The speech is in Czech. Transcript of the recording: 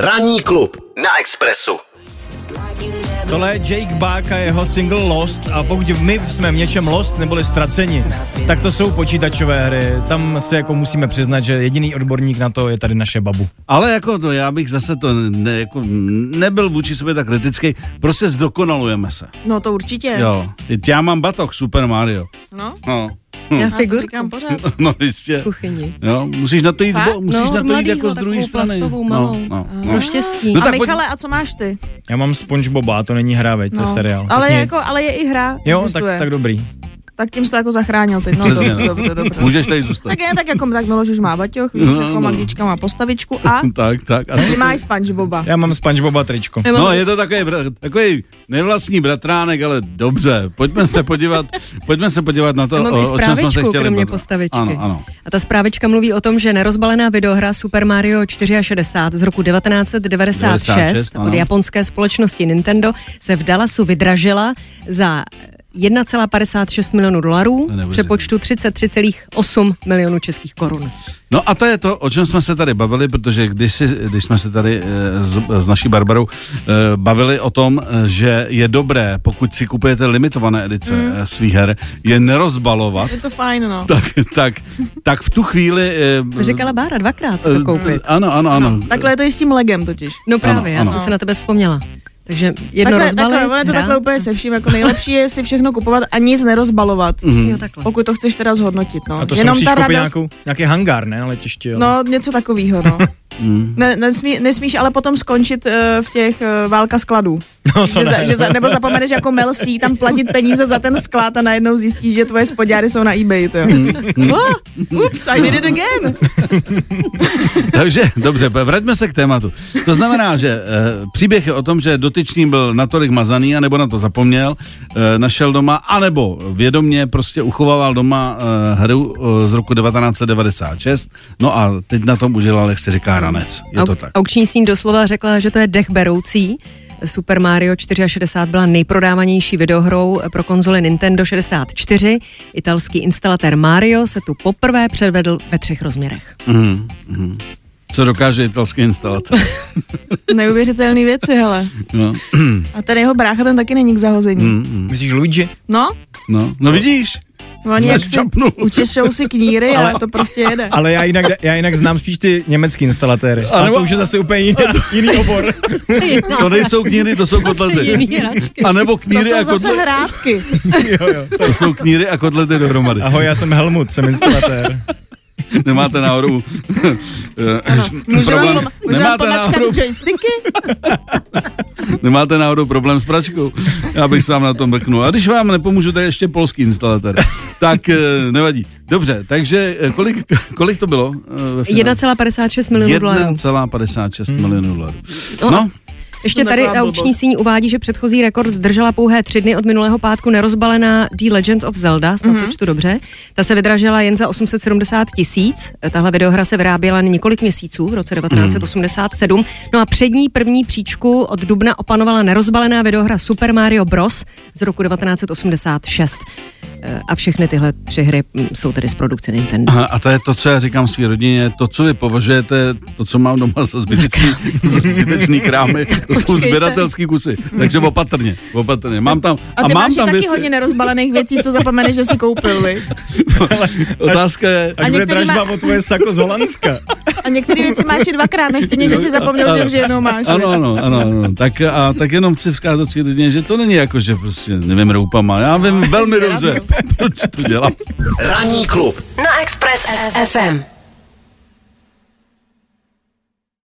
Ranní klub na Expressu. Tohle je Jake Buck a jeho single Lost a pokud my jsme v něčem Lost neboli ztraceni, tak to jsou počítačové hry. Tam si jako musíme přiznat, že jediný odborník na to je tady naše babu. Ale jako to, já bych zase to ne, jako nebyl vůči sobě tak kritický, prostě zdokonalujeme se. No to určitě. Jo, já mám batok Super Mario. No, No, Já to figurku říkám pořád. no jistě. v kuchyni. Jo, musíš na to jít, Fakt? zbo, musíš no, na to jít jako z druhé takovou strany. plastovou no, malou. no, Pro no. štěstí. No A tak pojď- Michale, a co máš ty? Já mám SpongeBoba, a to není hra, veď, to je seriál. Ale, jako, ale je i hra, Jo, tak, tak dobrý. Tak tím jsi to jako zachránil teď. No, dobře, dobře, dobře. Můžeš tady zůstat. Tak je tak jako tak Miloš už má baťoch, víš, No, jako no. Má postavičku a tak, tak. A ty co? máš Spongeboba. Já mám SpongeBoba tričko. No, je to takový, takový nevlastní bratránek, ale dobře. Pojďme se podívat, pojďme se podívat na to, Já mám o, o čem jsme se chtěli kromě postavičky. Ano, ano. A ta zprávička mluví o tom, že nerozbalená videohra Super Mario 64 z roku 1996 96, ano. od japonské společnosti Nintendo se v Dallasu vydražila za 1,56 milionů dolarů, v přepočtu 33,8 milionů českých korun. No a to je to, o čem jsme se tady bavili, protože když, si, když jsme se tady eh, s, s naší Barbarou eh, bavili o tom, eh, že je dobré, pokud si kupujete limitované edice mm. svých her, je nerozbalovat, Je to fajn, no. tak, tak, tak v tu chvíli... To říkala Bára dvakrát se to koupit. Ano, ano, ano. Takhle je to i s tím legem totiž. No právě, ano. já jsem se na tebe vzpomněla. Takže jedno Takhle, rozbalit, takhle, ono je to takhle úplně se vším, jako nejlepší je si všechno kupovat a nic nerozbalovat. Mhm. Jo, takhle. Pokud to chceš teda zhodnotit, no. A to si Jenom musíš ta koupit radost, nějakou, nějaký hangár, ne, na letišti. Jo. No, něco takového, no. Mm. Ne, nesmí, nesmíš ale potom skončit uh, v těch uh, válka skladů. no Že za, ne. že za, nebo zapomeneš jako Mel C tam platit peníze za ten sklad a najednou zjistíš, že tvoje spodňáry jsou na eBay. To. Mm. oh, ups, I did it again. Takže, dobře, vraťme se k tématu. To znamená, že e, příběh je o tom, že dotyčný byl natolik mazaný, anebo na to zapomněl, e, našel doma, anebo vědomně prostě uchovával doma e, hru e, z roku 1996, no a teď na tom udělal, jak se říká, ranec. Je to tak. Aukční síň doslova řekla, že to je dech beroucí. Super Mario 64 byla nejprodávanější videohrou pro konzoli Nintendo 64. Italský instalatér Mario se tu poprvé předvedl ve třech rozměrech. Mhm, mhm. Co dokáže italský instalatér? Neuvěřitelné věci, hele. No, A ten jeho brácha ten taky není k zahození. mm, mm. Myslíš Luigi? No, no, no vidíš? Oni jak si učešou si kníry, ale to prostě jede. Ale já jinak, já jinak znám spíš ty německý instalatéry. A A nebo- to už je zase úplně jiný, jiný obor. To nejsou kníry, to jsou kotlety. A nebo To kníry jsou a zase kotlety. hrátky. jo, jo. To jsou kníry a kotlety dohromady. Ahoj, já jsem Helmut, jsem instalatér. Nemáte náhodou eh, Můžu problém, vám, nemáte, náhodou, joysticky? nemáte náhodou problém s pračkou? Já bych se vám na tom mrknul. A když vám nepomůžu, to je ještě polský instalatér. Tak eh, nevadí. Dobře, takže eh, kolik, kolik to bylo? eh, ve finále? 1,56 milionů dolarů. 1,56 milionů dolarů. No, Ještě tady blbost. síň uvádí, že předchozí rekord držela pouhé tři dny od minulého pátku nerozbalená The Legend of Zelda, snad Mhm. mm-hmm. to čtu dobře. Ta se vydražila jen za 870 tisíc. Tahle videohra se vyráběla několik měsíců v roce 1987. No a přední první příčku od dubna opanovala nerozbalená videohra Super Mario Bros. z roku 1986. Eh, A všechny tyhle tři hry mm, jsou tedy z produkce Nintendo. Aha, a to je to, co já říkám své rodině, to, co vy považujete, to, co mám doma za zbytečný, za zbytečný krámy, to jsou sběratelský kusy. Takže opatrně, opatrně. Mám tam, A ty mám máš tam taky věci. hodně nerozbalených věcí, co zapomeneš, že jsi koupil, vy. Otázka je, Až bude dražba má- o tvoje sako z Holandska. A některé věci máš i dvakrát, nechtěně, že jsi zapomněl, že už jednou máš. Ano, ano, ano, ano. Tak, a, tak jenom chci vzkázat svým rodině, že to není jako, že prostě nevím roupama. Já vím velmi jsi dobře, proč to dělám. Ranní klub Na Express FM.